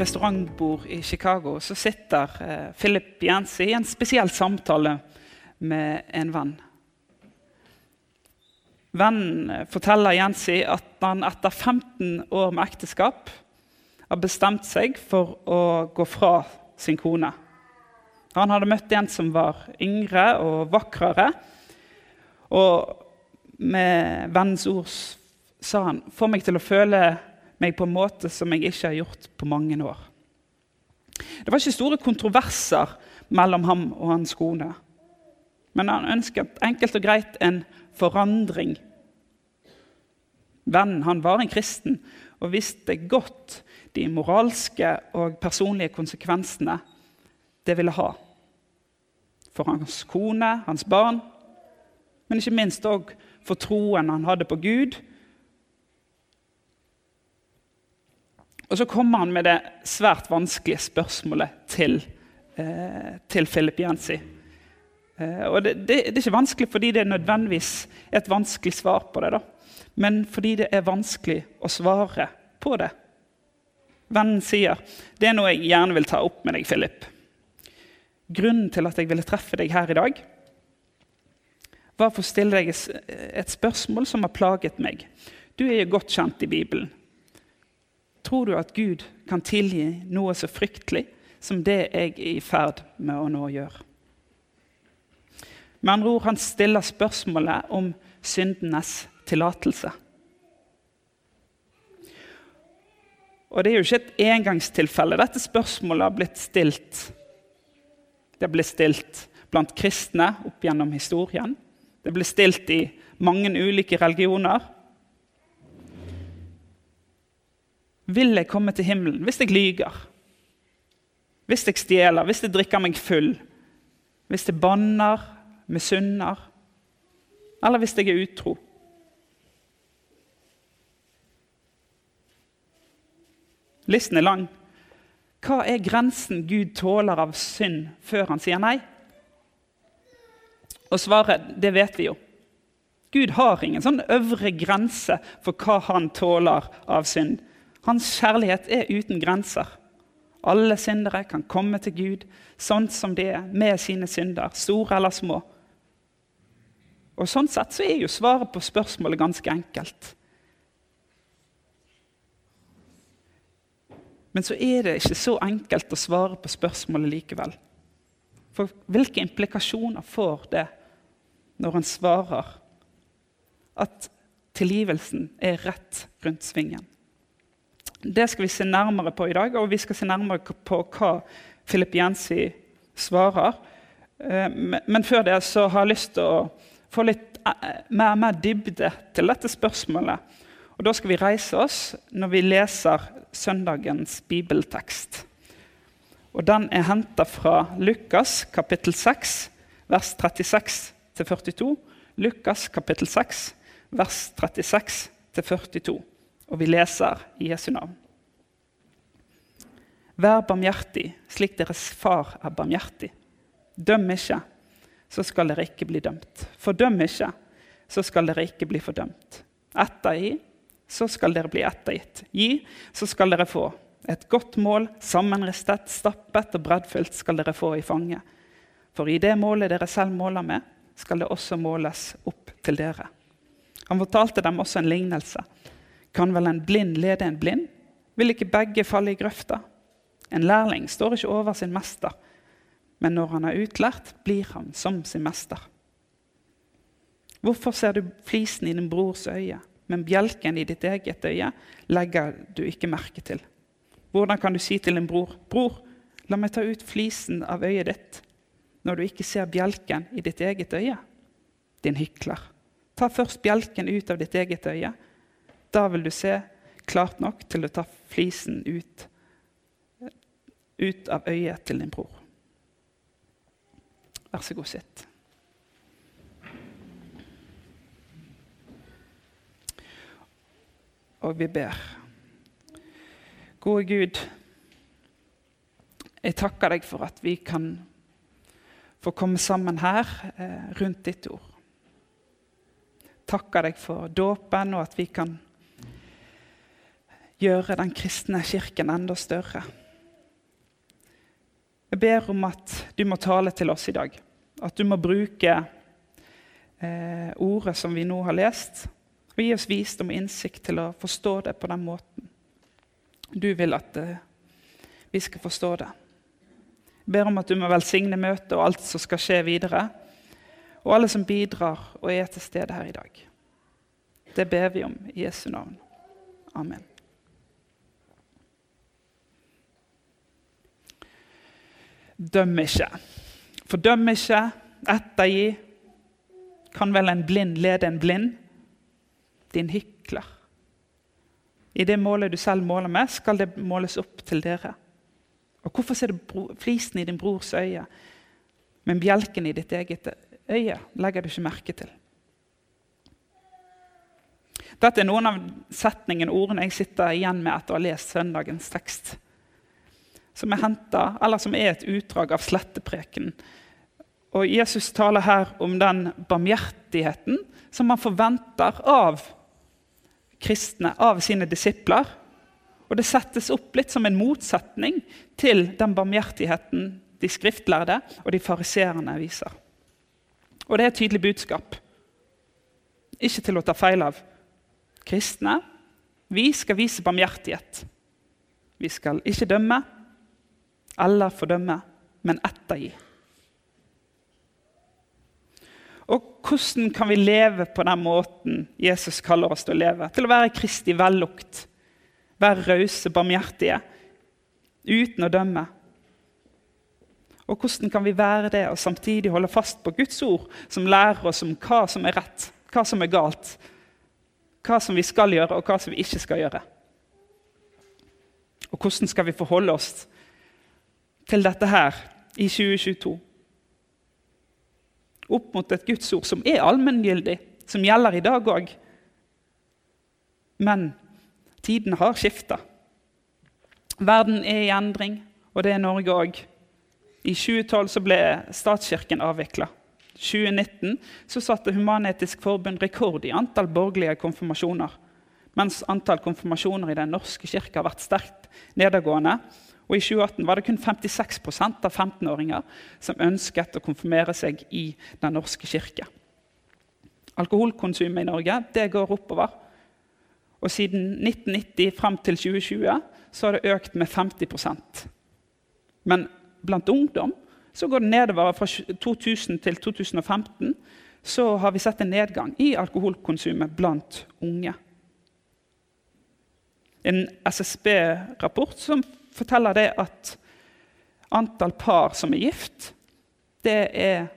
restaurantbord i Chicago så sitter eh, Philip Jensi i en spesiell samtale med en venn. Vennen eh, forteller Jensi at han etter 15 år med ekteskap har bestemt seg for å gå fra sin kone. Han hadde møtt en som var yngre og vakrere. Og med vennens ord sa han 'Få meg til å føle meg på en måte som jeg ikke har gjort på mange år. Det var ikke store kontroverser mellom ham og hans kone. Men han ønsket enkelt og greit en forandring. Vennen han var en kristen og visste godt de moralske og personlige konsekvensene det ville ha. For hans kone, hans barn, men ikke minst òg for troen han hadde på Gud Og så kommer han med det svært vanskelige spørsmålet til, eh, til Philip Jensi. Eh, og det, det, det, er ikke vanskelig fordi det er nødvendigvis et vanskelig svar på det, da. men fordi det er vanskelig å svare på det. Vennen sier det er noe jeg gjerne vil ta opp med deg, Philip. Grunnen til at jeg ville treffe deg her i dag, var for å stille deg et spørsmål som har plaget meg. Du er jo godt kjent i Bibelen. Tror du at Gud kan tilgi noe så fryktelig som det jeg er i ferd med å nå gjøre? Med andre ord, han stiller spørsmålet om syndenes tillatelse. Og Det er jo ikke et engangstilfelle. Dette spørsmålet har blitt stilt Det blitt stilt blant kristne opp gjennom historien. Det ble stilt i mange ulike religioner. Vil jeg komme til himmelen hvis jeg lyger? Hvis jeg stjeler, hvis jeg drikker meg full? Hvis jeg banner, misunner? Eller hvis jeg er utro? Listen er lang. Hva er grensen Gud tåler av synd før han sier nei? Og svaret, det vet vi jo. Gud har ingen sånn øvre grense for hva han tåler av synd. Hans kjærlighet er uten grenser. Alle syndere kan komme til Gud sånn som de er, med sine synder, store eller små. Og Sånn sett så er jo svaret på spørsmålet ganske enkelt. Men så er det ikke så enkelt å svare på spørsmålet likevel. For hvilke implikasjoner får det når han svarer at tilgivelsen er rett rundt svingen? Det skal vi se nærmere på i dag, og vi skal se nærmere på hva Philip Jensi svarer. Eh, men før det så har jeg lyst til å få litt eh, mer, mer dybde til dette spørsmålet. Og Da skal vi reise oss når vi leser søndagens bibeltekst. Og Den er henta fra Lukas kapittel 6, vers 36-42. Lukas kapittel 6, vers 36-42 og vi leser i Jesu navn. Vær barmhjertig slik deres far er barmhjertig. Døm ikke, så skal dere ikke bli dømt. Fordøm ikke, så skal dere ikke bli fordømt. Ettergi, så skal dere bli ettergitt. Gi, så skal dere få. Et godt mål, sammenristet, stappet og breddfylt skal dere få i fanget. For i det målet dere selv måler med, skal det også måles opp til dere. Han fortalte dem også en lignelse. Kan vel en blind lede en blind? Vil ikke begge falle i grøfta? En lærling står ikke over sin mester, men når han er utlært, blir han som sin mester. Hvorfor ser du flisen i din brors øye, men bjelken i ditt eget øye legger du ikke merke til? Hvordan kan du si til din bror, 'Bror, la meg ta ut flisen av øyet ditt', når du ikke ser bjelken i ditt eget øye? Din hykler. Ta først bjelken ut av ditt eget øye, da vil du se klart nok til å ta flisen ut, ut av øyet til din bror. Vær så god, sitt. Og vi ber. Gode Gud, jeg takker deg for at vi kan få komme sammen her eh, rundt ditt ord. Takker deg for dåpen og at vi kan gjøre den kristne kirken enda større. Jeg ber om at du må tale til oss i dag. At du må bruke eh, ordet som vi nå har lest, og gi oss visdom og innsikt til å forstå det på den måten du vil at eh, vi skal forstå det. Jeg ber om at du må velsigne møtet og alt som skal skje videre, og alle som bidrar og er til stede her i dag. Det ber vi om i Jesu navn. Amen. Døm ikke. Fordøm ikke, ettergi. Kan vel en blind lede en blind? Din hykler. I det målet du selv måler med, skal det måles opp til dere. Og hvorfor ser du flisen i din brors øye, men bjelken i ditt eget øye legger du ikke merke til? Dette er noen av setningene ordene jeg sitter igjen med etter å ha lest søndagens tekst som er hentet, eller som er et utdrag av slettepreken. Og Jesus taler her om den barmhjertigheten som man forventer av kristne, av sine disipler. Og det settes opp litt som en motsetning til den barmhjertigheten de skriftlærde og de fariserende viser. Og det er et tydelig budskap. Ikke til å ta feil av. Kristne, vi skal vise barmhjertighet. Vi skal ikke dømme, eller fordømme, men ettergi. Og hvordan kan vi leve på den måten Jesus kaller oss til å leve? Til å være Kristi vellukt, være rause, barmhjertige, uten å dømme. Og hvordan kan vi være det og samtidig holde fast på Guds ord, som lærer oss om hva som er rett, hva som er galt, hva som vi skal gjøre, og hva som vi ikke skal gjøre? Og hvordan skal vi forholde oss til dette her i 2022. Opp mot et gudsord som er allmenngyldig, som gjelder i dag òg. Men tiden har skifta. Verden er i endring, og det er Norge òg. I 2012 ble statskirken avvikla. I 2019 så satte Human-Etisk Forbund rekord i antall borgerlige konfirmasjoner. Mens antall konfirmasjoner i Den norske kirke har vært sterkt nedadgående, og I 2018 var det kun 56% av 15-åringer som ønsket å konfirmere seg i Den norske kirke. Alkoholkonsumet i Norge det går oppover. Og siden 1990 frem til 2020 så har det økt med 50% Men blant ungdom så går det nedover. Fra 2000 til 2015 så har vi sett en nedgang i alkoholkonsumet blant unge. En SSB-rapport som forteller det at antall par som er gift, det er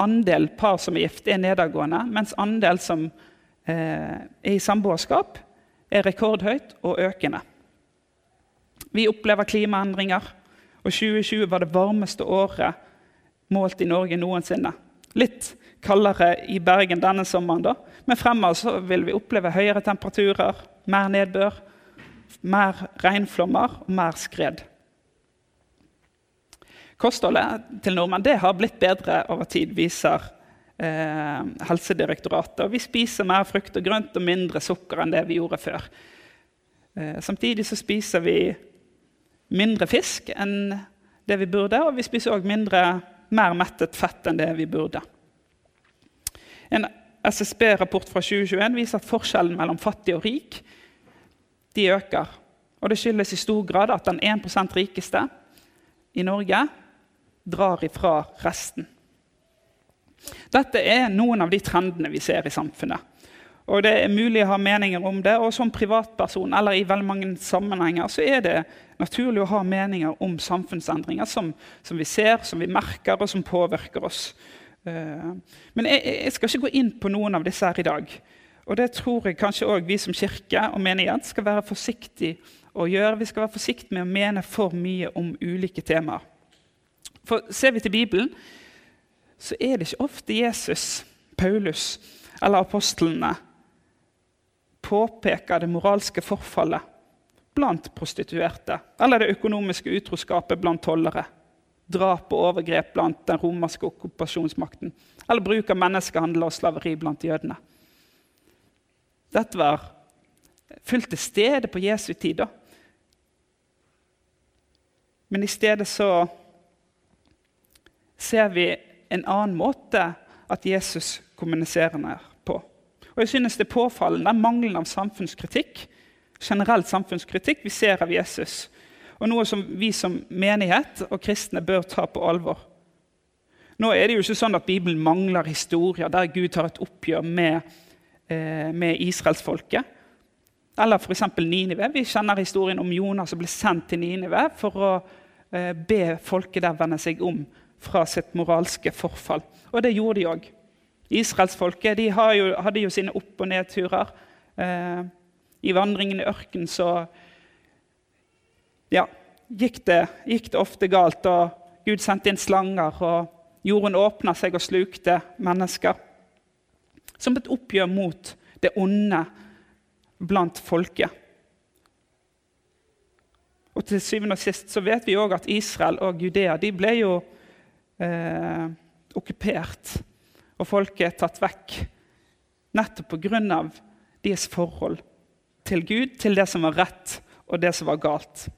andel par som er gift, er nedadgående, mens andel som eh, er i samboerskap, er rekordhøyt og økende. Vi opplever klimaendringer, og 2020 var det varmeste året målt i Norge noensinne. Litt kaldere i Bergen denne sommeren, da. men fremover vil vi oppleve høyere temperaturer, mer nedbør, mer regnflommer og mer skred. Kostholdet til nordmenn har blitt bedre over tid, viser eh, Helsedirektoratet. Og vi spiser mer frukt og grønt og mindre sukker enn det vi gjorde før. Eh, samtidig så spiser vi mindre fisk enn det vi burde, og vi spiser mindre, mer mettet fett enn det vi burde. En SSB-rapport fra 2021 viser at forskjellen mellom fattig og rik de øker. Og det skyldes i stor grad at den 1% rikeste i Norge drar ifra resten. Dette er noen av de trendene vi ser i samfunnet. Og Det er mulig å ha meninger om det, og som privatperson eller i veldig mange sammenhenger så er det naturlig å ha meninger om samfunnsendringer som, som vi ser, som vi merker, og som påvirker oss. Eh, men jeg, jeg skal ikke gå inn på noen av disse her i dag. Og det tror jeg kanskje òg vi som kirke og menighet skal være forsiktige å gjøre. Vi skal være forsiktige med å mene for mye om ulike temaer. For Ser vi til Bibelen, så er det ikke ofte Jesus, Paulus eller apostlene påpeker det moralske forfallet blant prostituerte eller det økonomiske utroskapet blant tollere, drap og overgrep blant den romerske okkupasjonsmakten eller bruk av menneskehandel og slaveri blant jødene. Dette var fullt til stede på Jesu tid. da. Men i stedet så ser vi en annen måte at Jesus kommuniserer på. Og jeg synes Det er påfallende mangelen av samfunnskritikk generelt samfunnskritikk vi ser av Jesus, og noe som vi som menighet og kristne bør ta på alvor. Nå er det jo ikke sånn at Bibelen mangler historier der Gud tar et oppgjør med, eh, med israelsfolket. Eller f.eks. Ninive. Vi kjenner historien om Jonas som ble sendt til Ninive for å eh, be folket der vende seg om fra sitt moralske forfall. Og det gjorde de òg. Israelsfolket de hadde jo sine opp- og nedturer. Eh, I vandringen i ørkenen så ja, gikk, det, gikk det ofte galt. og Gud sendte inn slanger, og jorden åpna seg og slukte mennesker. Som et oppgjør mot det onde blant folket. Og til syvende og sist så vet vi òg at Israel og Judea de ble jo eh, okkupert og folket tatt vekk nettopp pga. deres forhold til Gud, til det som var rett, og det som var galt.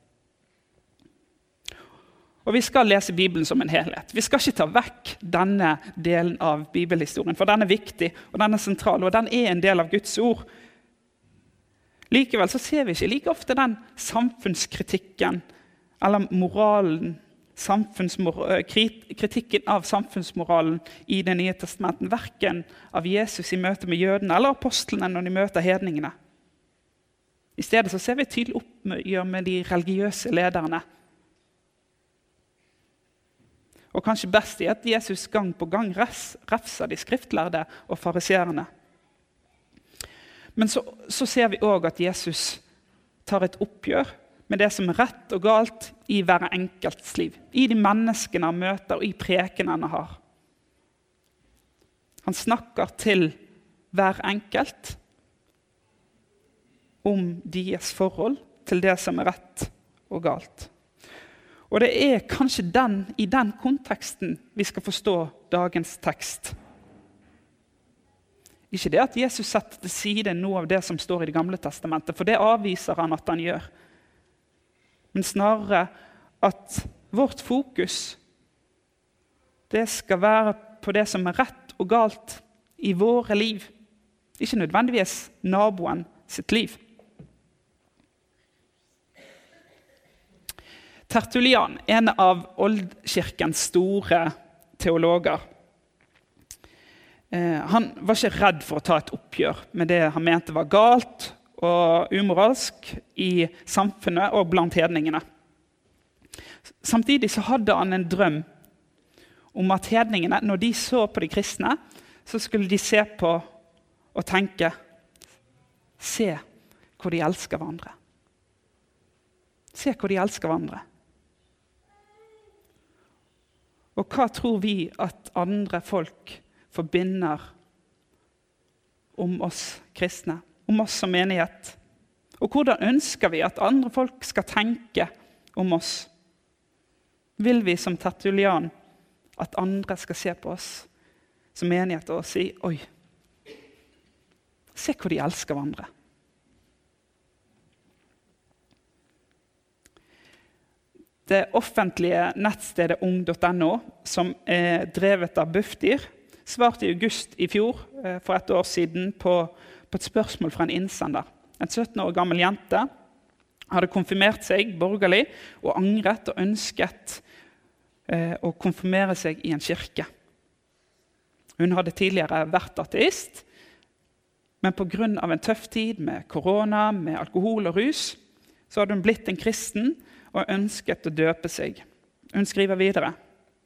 Og Vi skal lese Bibelen som en helhet. Vi skal ikke ta vekk denne delen av bibelhistorien, for den er viktig og den er sentral, og den er en del av Guds ord. Likevel så ser vi ikke like ofte den samfunnskritikken eller moralen kritikken av samfunnsmoralen i Det nye testamenten. Verken av Jesus i møte med jødene eller apostlene når de møter hedningene. I stedet så ser vi tydelig oppgjør med de religiøse lederne. Og kanskje best i at Jesus gang på gang refser de skriftlærde og fariseerne. Men så, så ser vi òg at Jesus tar et oppgjør med det som er rett og galt i hver enkelts liv. I de menneskene han møter, og i prekenene han har. Han snakker til hver enkelt om deres forhold til det som er rett og galt. Og det er kanskje den, i den konteksten vi skal forstå dagens tekst. Ikke det at Jesus setter til side noe av det som står i Det gamle testamentet, for det avviser han at han gjør men snarere at vårt fokus det skal være på det som er rett og galt i våre liv. Ikke nødvendigvis naboen sitt liv. Tertulian, en av oldkirkens store teologer, eh, han var ikke redd for å ta et oppgjør med det han mente var galt og umoralsk i samfunnet og blant hedningene. Samtidig så hadde han en drøm om at hedningene, når de så på de kristne, så skulle de se på og tenke Se hvor de elsker hverandre. Se hvor de elsker hverandre. Og hva tror vi at andre folk forbinder om oss kristne? om oss som menighet? Og hvordan ønsker vi at andre folk skal tenke om oss? Vil vi som tertulian at andre skal se på oss som menighet og si Oi, se hvor de elsker hverandre. Det offentlige nettstedet ung.no, som er drevet av Bufdir, svarte i august i fjor eh, for et år siden på på et spørsmål fra en innsender. En 17 år gammel jente hadde konfirmert seg borgerlig og angret og ønsket eh, å konfirmere seg i en kirke. Hun hadde tidligere vært ateist, men pga. en tøff tid med korona, med alkohol og rus, så hadde hun blitt en kristen og ønsket å døpe seg. Hun skriver videre.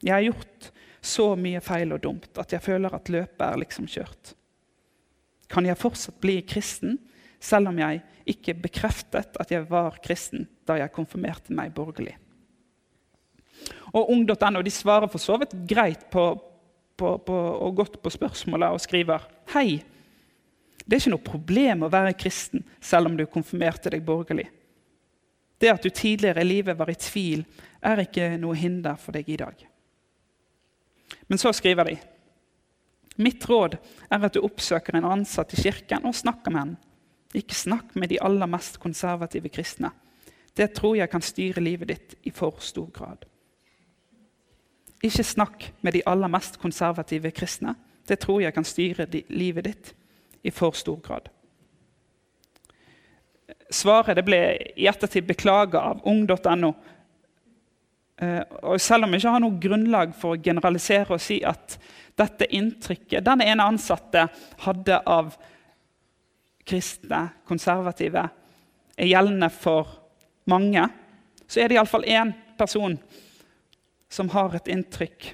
Jeg har gjort så mye feil og dumt at jeg føler at løpet er liksom kjørt kan jeg fortsatt bli kristen, selv om jeg ikke bekreftet at jeg var kristen da jeg konfirmerte meg borgerlig. Og Ung.no de svarer for så vidt greit på, på, på, og gått på spørsmålet og skriver Hei, det er ikke noe problem å være kristen selv om du konfirmerte deg borgerlig. Det at du tidligere i livet var i tvil, er ikke noe hinder for deg i dag. Men så skriver de Mitt råd er at du oppsøker en ansatt i kirken og snakker med henne. Ikke snakk med de aller mest konservative kristne. Det tror jeg kan styre livet ditt i for stor grad. Ikke snakk med de aller mest konservative kristne. Det tror jeg kan styre livet ditt i for stor grad. Svaret ble i ettertid beklaga av ung.no. Eh, og selv om jeg ikke har noe grunnlag for å generalisere og si at dette inntrykket denne ene ansatte hadde av kristne, konservative, er gjeldende for mange, så er det iallfall én person som har et inntrykk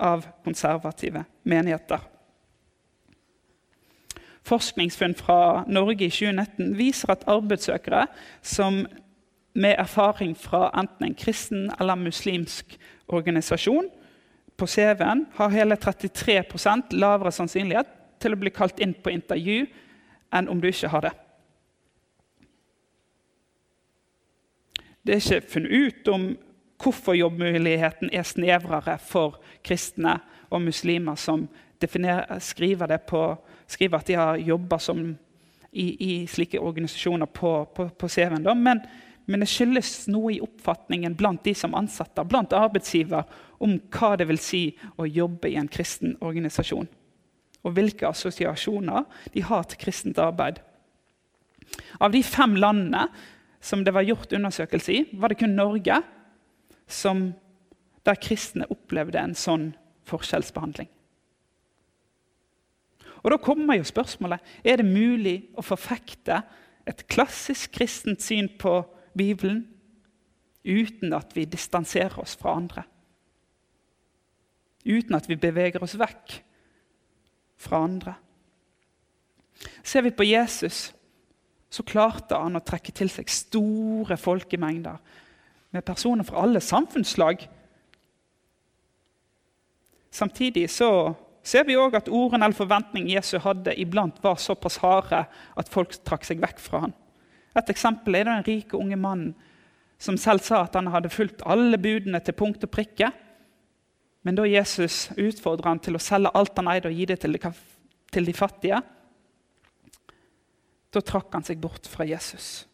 av konservative menigheter. Forskningsfunn fra Norge i 2019 viser at arbeidssøkere som med erfaring fra enten en kristen eller muslimsk organisasjon på CV-en har hele 33% lavere sannsynlighet til å bli kalt inn på intervju enn om du ikke har det. Det er ikke funnet ut om hvorfor jobbmuligheten er snevrere for kristne og muslimer som skriver, på, skriver, at de har jobba i, i, slike organisasjoner på, på, på CV-en. Men, men, det skyldes noe i oppfatningen blant de som ansetter, blant arbeidsgiver, om hva det vil si å jobbe i en kristen organisasjon og hvilke assosiasjoner de har til kristent arbeid. Av de fem landene som det var gjort undersøkelse i, var det kun Norge som, der kristne opplevde en sånn forskjellsbehandling. Og Da kommer jo spørsmålet er det mulig å forfekte et klassisk kristent syn på Bibelen uten at vi distanserer oss fra andre. Uten at vi beveger oss vekk fra andre. Ser vi på Jesus, så klarte han å trekke til seg store folkemengder med personer fra alle samfunnslag. Samtidig så ser vi òg at ordene eller forventning Jesus hadde, iblant var såpass harde at folk trakk seg vekk fra ham. Et eksempel er den rike unge mannen som selv sa at han hadde fulgt alle budene til punkt og prikke. Men da Jesus utfordra han til å selge alt han eide, og gi det til de, til de fattige, da trakk han seg bort fra Jesus.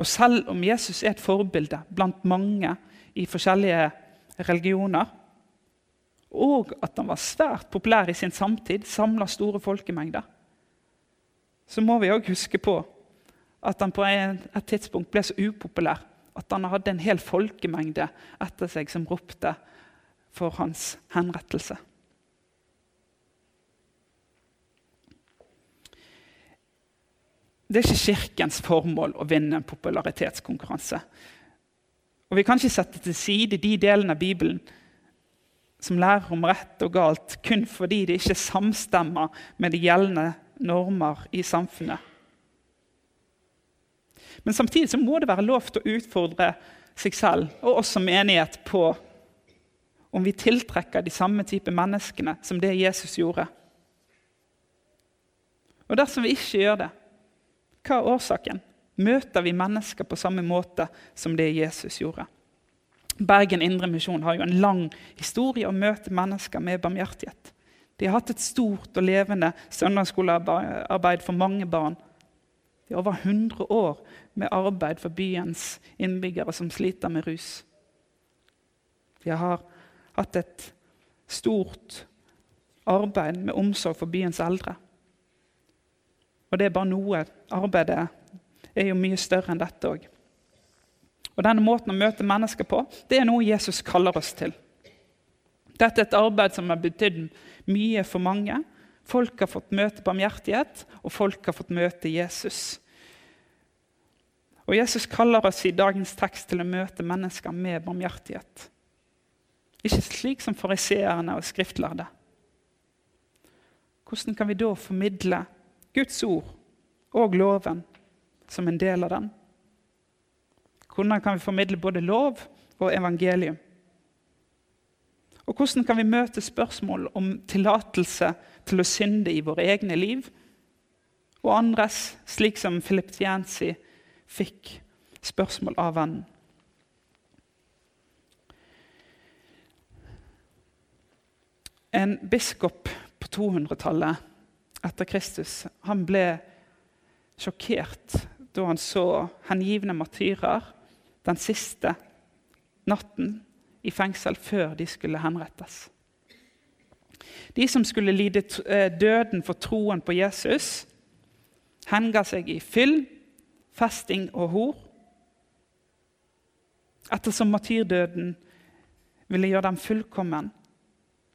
Og selv om Jesus er et forbilde blant mange i forskjellige religioner, og at han var svært populær i sin samtid, samla store folkemengder, så må vi òg huske på at han på et tidspunkt ble så upopulær at han hadde en hel folkemengde etter seg som ropte for hans henrettelse. Det er ikke Kirkens formål å vinne en popularitetskonkurranse. Og Vi kan ikke sette til side de delene av Bibelen som lærer om rett og galt, kun fordi det ikke samstemmer med de gjeldende normer i samfunnet. Men samtidig så må det være lov til å utfordre seg selv og oss som menighet på om vi tiltrekker de samme type menneskene som det Jesus gjorde. Og dersom vi ikke gjør det, hva er årsaken? Møter vi mennesker på samme måte som det Jesus gjorde? Bergen Indre Misjon har jo en lang historie å møte mennesker med barmhjertighet. De har hatt et stort og levende søndagsskolearbeid for mange barn i over 100 år med arbeid for byens innbyggere som sliter med rus. De har hatt et stort arbeid med omsorg for byens eldre. Og det er bare noe. Arbeidet er jo mye større enn dette òg. Og Denne måten å møte mennesker på det er noe Jesus kaller oss til. Dette er et arbeid som har betydd mye for mange, Folk har fått møte barmhjertighet, og folk har fått møte Jesus. Og Jesus kaller oss i dagens tekst til å møte mennesker med barmhjertighet. Ikke slik som fariseerne og skriftlærde. Hvordan kan vi da formidle Guds ord og loven som en del av den? Hvordan kan vi formidle både lov og evangelium? Og hvordan kan vi møte spørsmål om tillatelse til å synde i våre egne liv og andres, slik som Philip Tiensi fikk spørsmål av vennen? En biskop på 200-tallet etter Kristus han ble sjokkert da han så hengivne martyrer den siste natten i fengsel før de skulle henrettes. De som skulle lide eh, døden for troen på Jesus, henga seg i fyll, festing og hor. Ettersom matyrdøden ville gjøre dem fullkommen,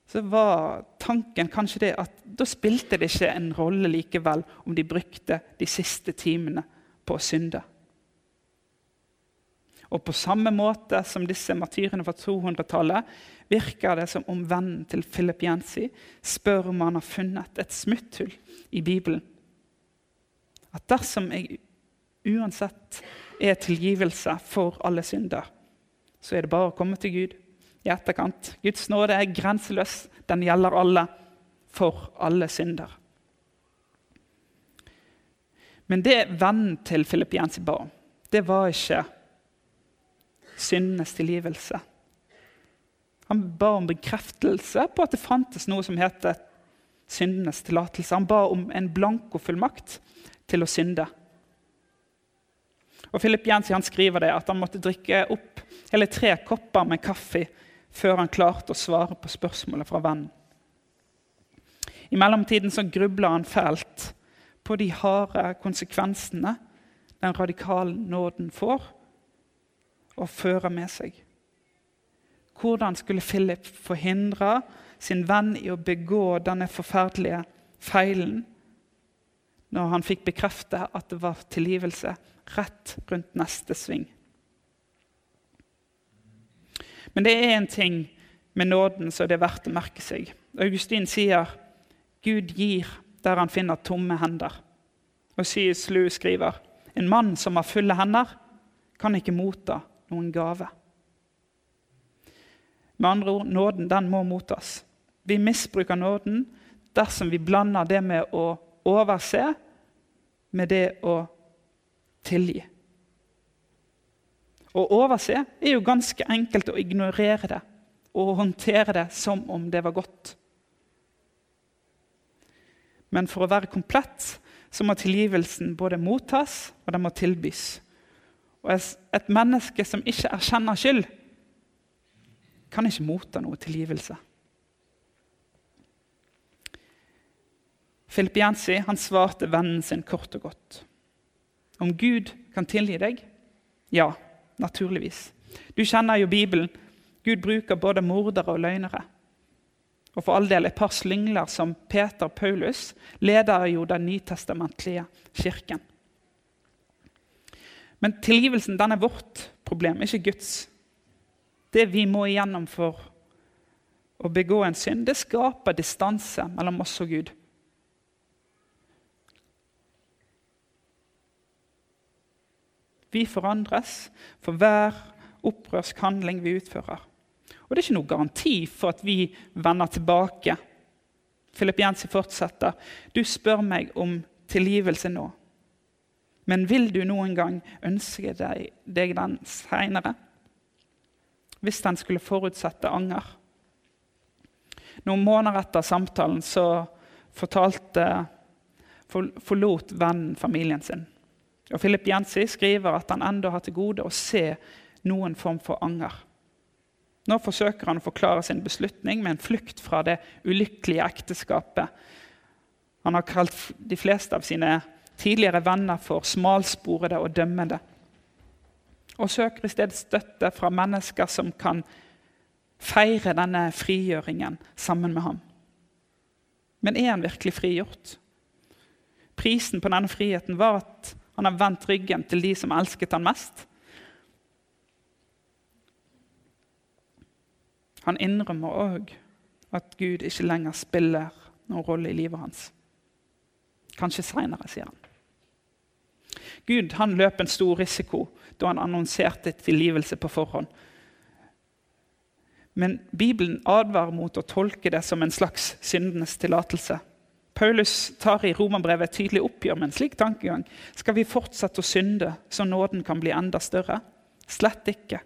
så var tanken kanskje det at da spilte det ikke en rolle likevel om de brukte de siste timene på å synde. Og på samme måte som disse martyrene fra 200-tallet virker det som om vennen til Philip Jensi spør om han har funnet et smutthull i Bibelen. At dersom jeg uansett er tilgivelse for alle synder, så er det bare å komme til Gud i etterkant. Guds nåde er grenseløs. Den gjelder alle, for alle synder. Men det vennen til Philip Jensi ba om, det var ikke syndenes tilgivelse. Han ba om bekreftelse på at det fantes noe som heter syndenes tillatelse. Han ba om en blankofullmakt til å synde. Og Philip Jensi han skriver det at han måtte drikke opp hele tre kopper med kaffe før han klarte å svare på spørsmålet fra vennen. I mellomtiden så grubla han fælt på de harde konsekvensene den radikale nåden får og fører med seg. Hvordan skulle Philip forhindre sin venn i å begå denne forferdelige feilen når han fikk bekrefte at det var tilgivelse rett rundt neste sving? Men det er en ting med nåden som det er verdt å merke seg. Augustin sier Gud gir der han finner tomme hender. Og C.S. Lewis skriver en mann som har fulle hender, kan ikke motta noen gave. Med andre ord, nåden den må mottas. Vi misbruker nåden dersom vi blander det med å overse med det å tilgi. Å overse er jo ganske enkelt å ignorere det og håndtere det som om det var godt. Men for å være komplett så må tilgivelsen både mottas og den må tilbys. Og Et menneske som ikke erkjenner skyld, kan ikke motta noe tilgivelse. Filippiensi han svarte vennen sin kort og godt. Om Gud kan tilgi deg? Ja, naturligvis. Du kjenner jo Bibelen. Gud bruker både mordere og løgnere. Og for all del et par slyngler som Peter Paulus leder jo den nytestamentlige kirken. Men tilgivelsen den er vårt problem, ikke Guds. Det vi må igjennom for å begå en synd, det skaper distanse mellom oss og Gud. Vi forandres for hver opprørsk handling vi utfører. Og Det er ikke noe garanti for at vi vender tilbake. Philip Jensi fortsetter. Du spør meg om tilgivelse nå. Men vil du noen gang ønske deg, deg den seinere? Hvis den skulle forutsette anger. Noen måneder etter samtalen så fortalte, forlot vennen familien sin. Og Philip Jensi skriver at han ennå har til gode å se noen form for anger. Nå forsøker han å forklare sin beslutning med en flukt fra det ulykkelige ekteskapet. Han har kalt de fleste av sine tidligere venner for smalsporede og dømmende. Og søker i stedet støtte fra mennesker som kan feire denne frigjøringen sammen med ham. Men er han virkelig frigjort? Prisen på denne friheten var at han har vendt ryggen til de som elsket han mest. Han innrømmer òg at Gud ikke lenger spiller noen rolle i livet hans. Kanskje seinere, sier han. Gud han løp en stor risiko da han annonserte tilgivelse på forhånd. Men Bibelen advarer mot å tolke det som en slags syndenes tillatelse. Paulus tar i romerbrevet et tydelig oppgjør med en slik tankegang. Skal vi fortsette å synde så nåden kan bli enda større? Slett ikke.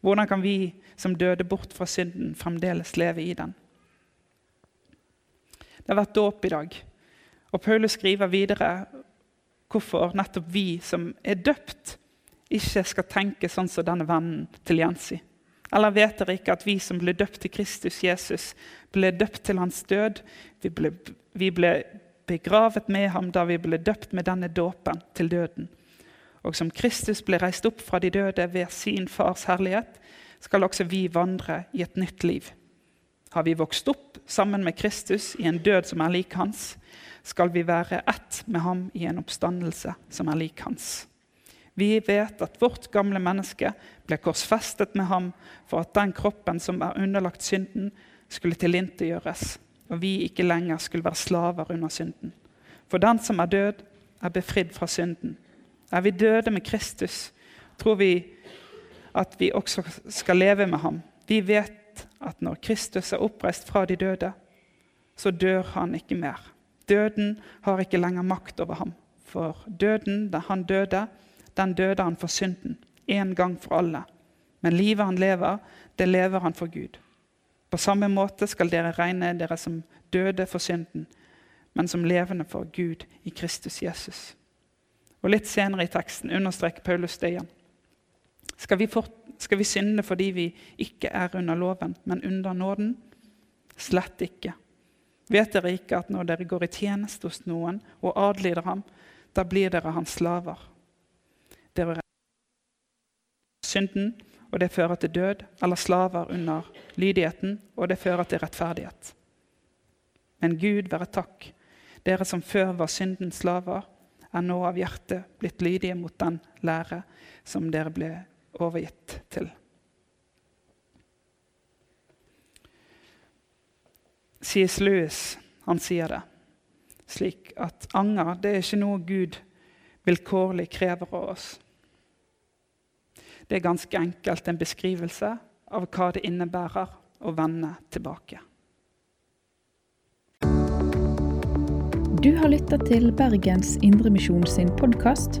Hvordan kan vi som døde bort fra synden, fremdeles leve i den? Det har vært dåp i dag, og Paulus skriver videre hvorfor nettopp vi som er døpt, ikke skal tenke sånn som denne vennen til Jensi. Eller vet dere ikke at vi som ble døpt til Kristus Jesus, ble døpt til hans død? Vi ble, vi ble begravet med ham da vi ble døpt med denne dåpen til døden. Og som Kristus ble reist opp fra de døde ved sin fars herlighet, skal også vi vandre i et nytt liv. Har vi vokst opp sammen med Kristus i en død som er lik hans, skal vi være ett med ham i en oppstandelse som er lik hans. Vi vet at vårt gamle menneske ble korsfestet med ham for at den kroppen som er underlagt synden, skulle tilintetgjøres, og vi ikke lenger skulle være slaver under synden. For den som er død, er befridd fra synden. Er vi døde med Kristus, tror vi at vi også skal leve med ham. Vi vet at når Kristus er oppreist fra de døde, så dør han ikke mer. Døden har ikke lenger makt over ham. For døden, da han døde, den døde han for synden, en gang for alle. Men livet han lever, det lever han for Gud. På samme måte skal dere regne dere som døde for synden, men som levende for Gud i Kristus Jesus. Og Litt senere i teksten understreker Paulus det igjen. Skal vi, for, skal vi synde fordi vi ikke er under loven, men under nåden? Slett ikke. Vet dere ikke at når dere går i tjeneste hos noen og adlyder ham, da blir dere hans slaver? Dere er synden, og det fører til død, eller slaver under lydigheten, og det fører til rettferdighet. Men Gud være takk, dere som før var syndens slaver, er nå av hjertet blitt lydige mot den lære som dere ble overgitt til. C.S. Lewis han sier det slik at anger det er ikke noe Gud vilkårlig krever av oss. Det er ganske enkelt en beskrivelse av hva det innebærer å vende tilbake. Du har lytta til Bergens Indremisjon sin podkast.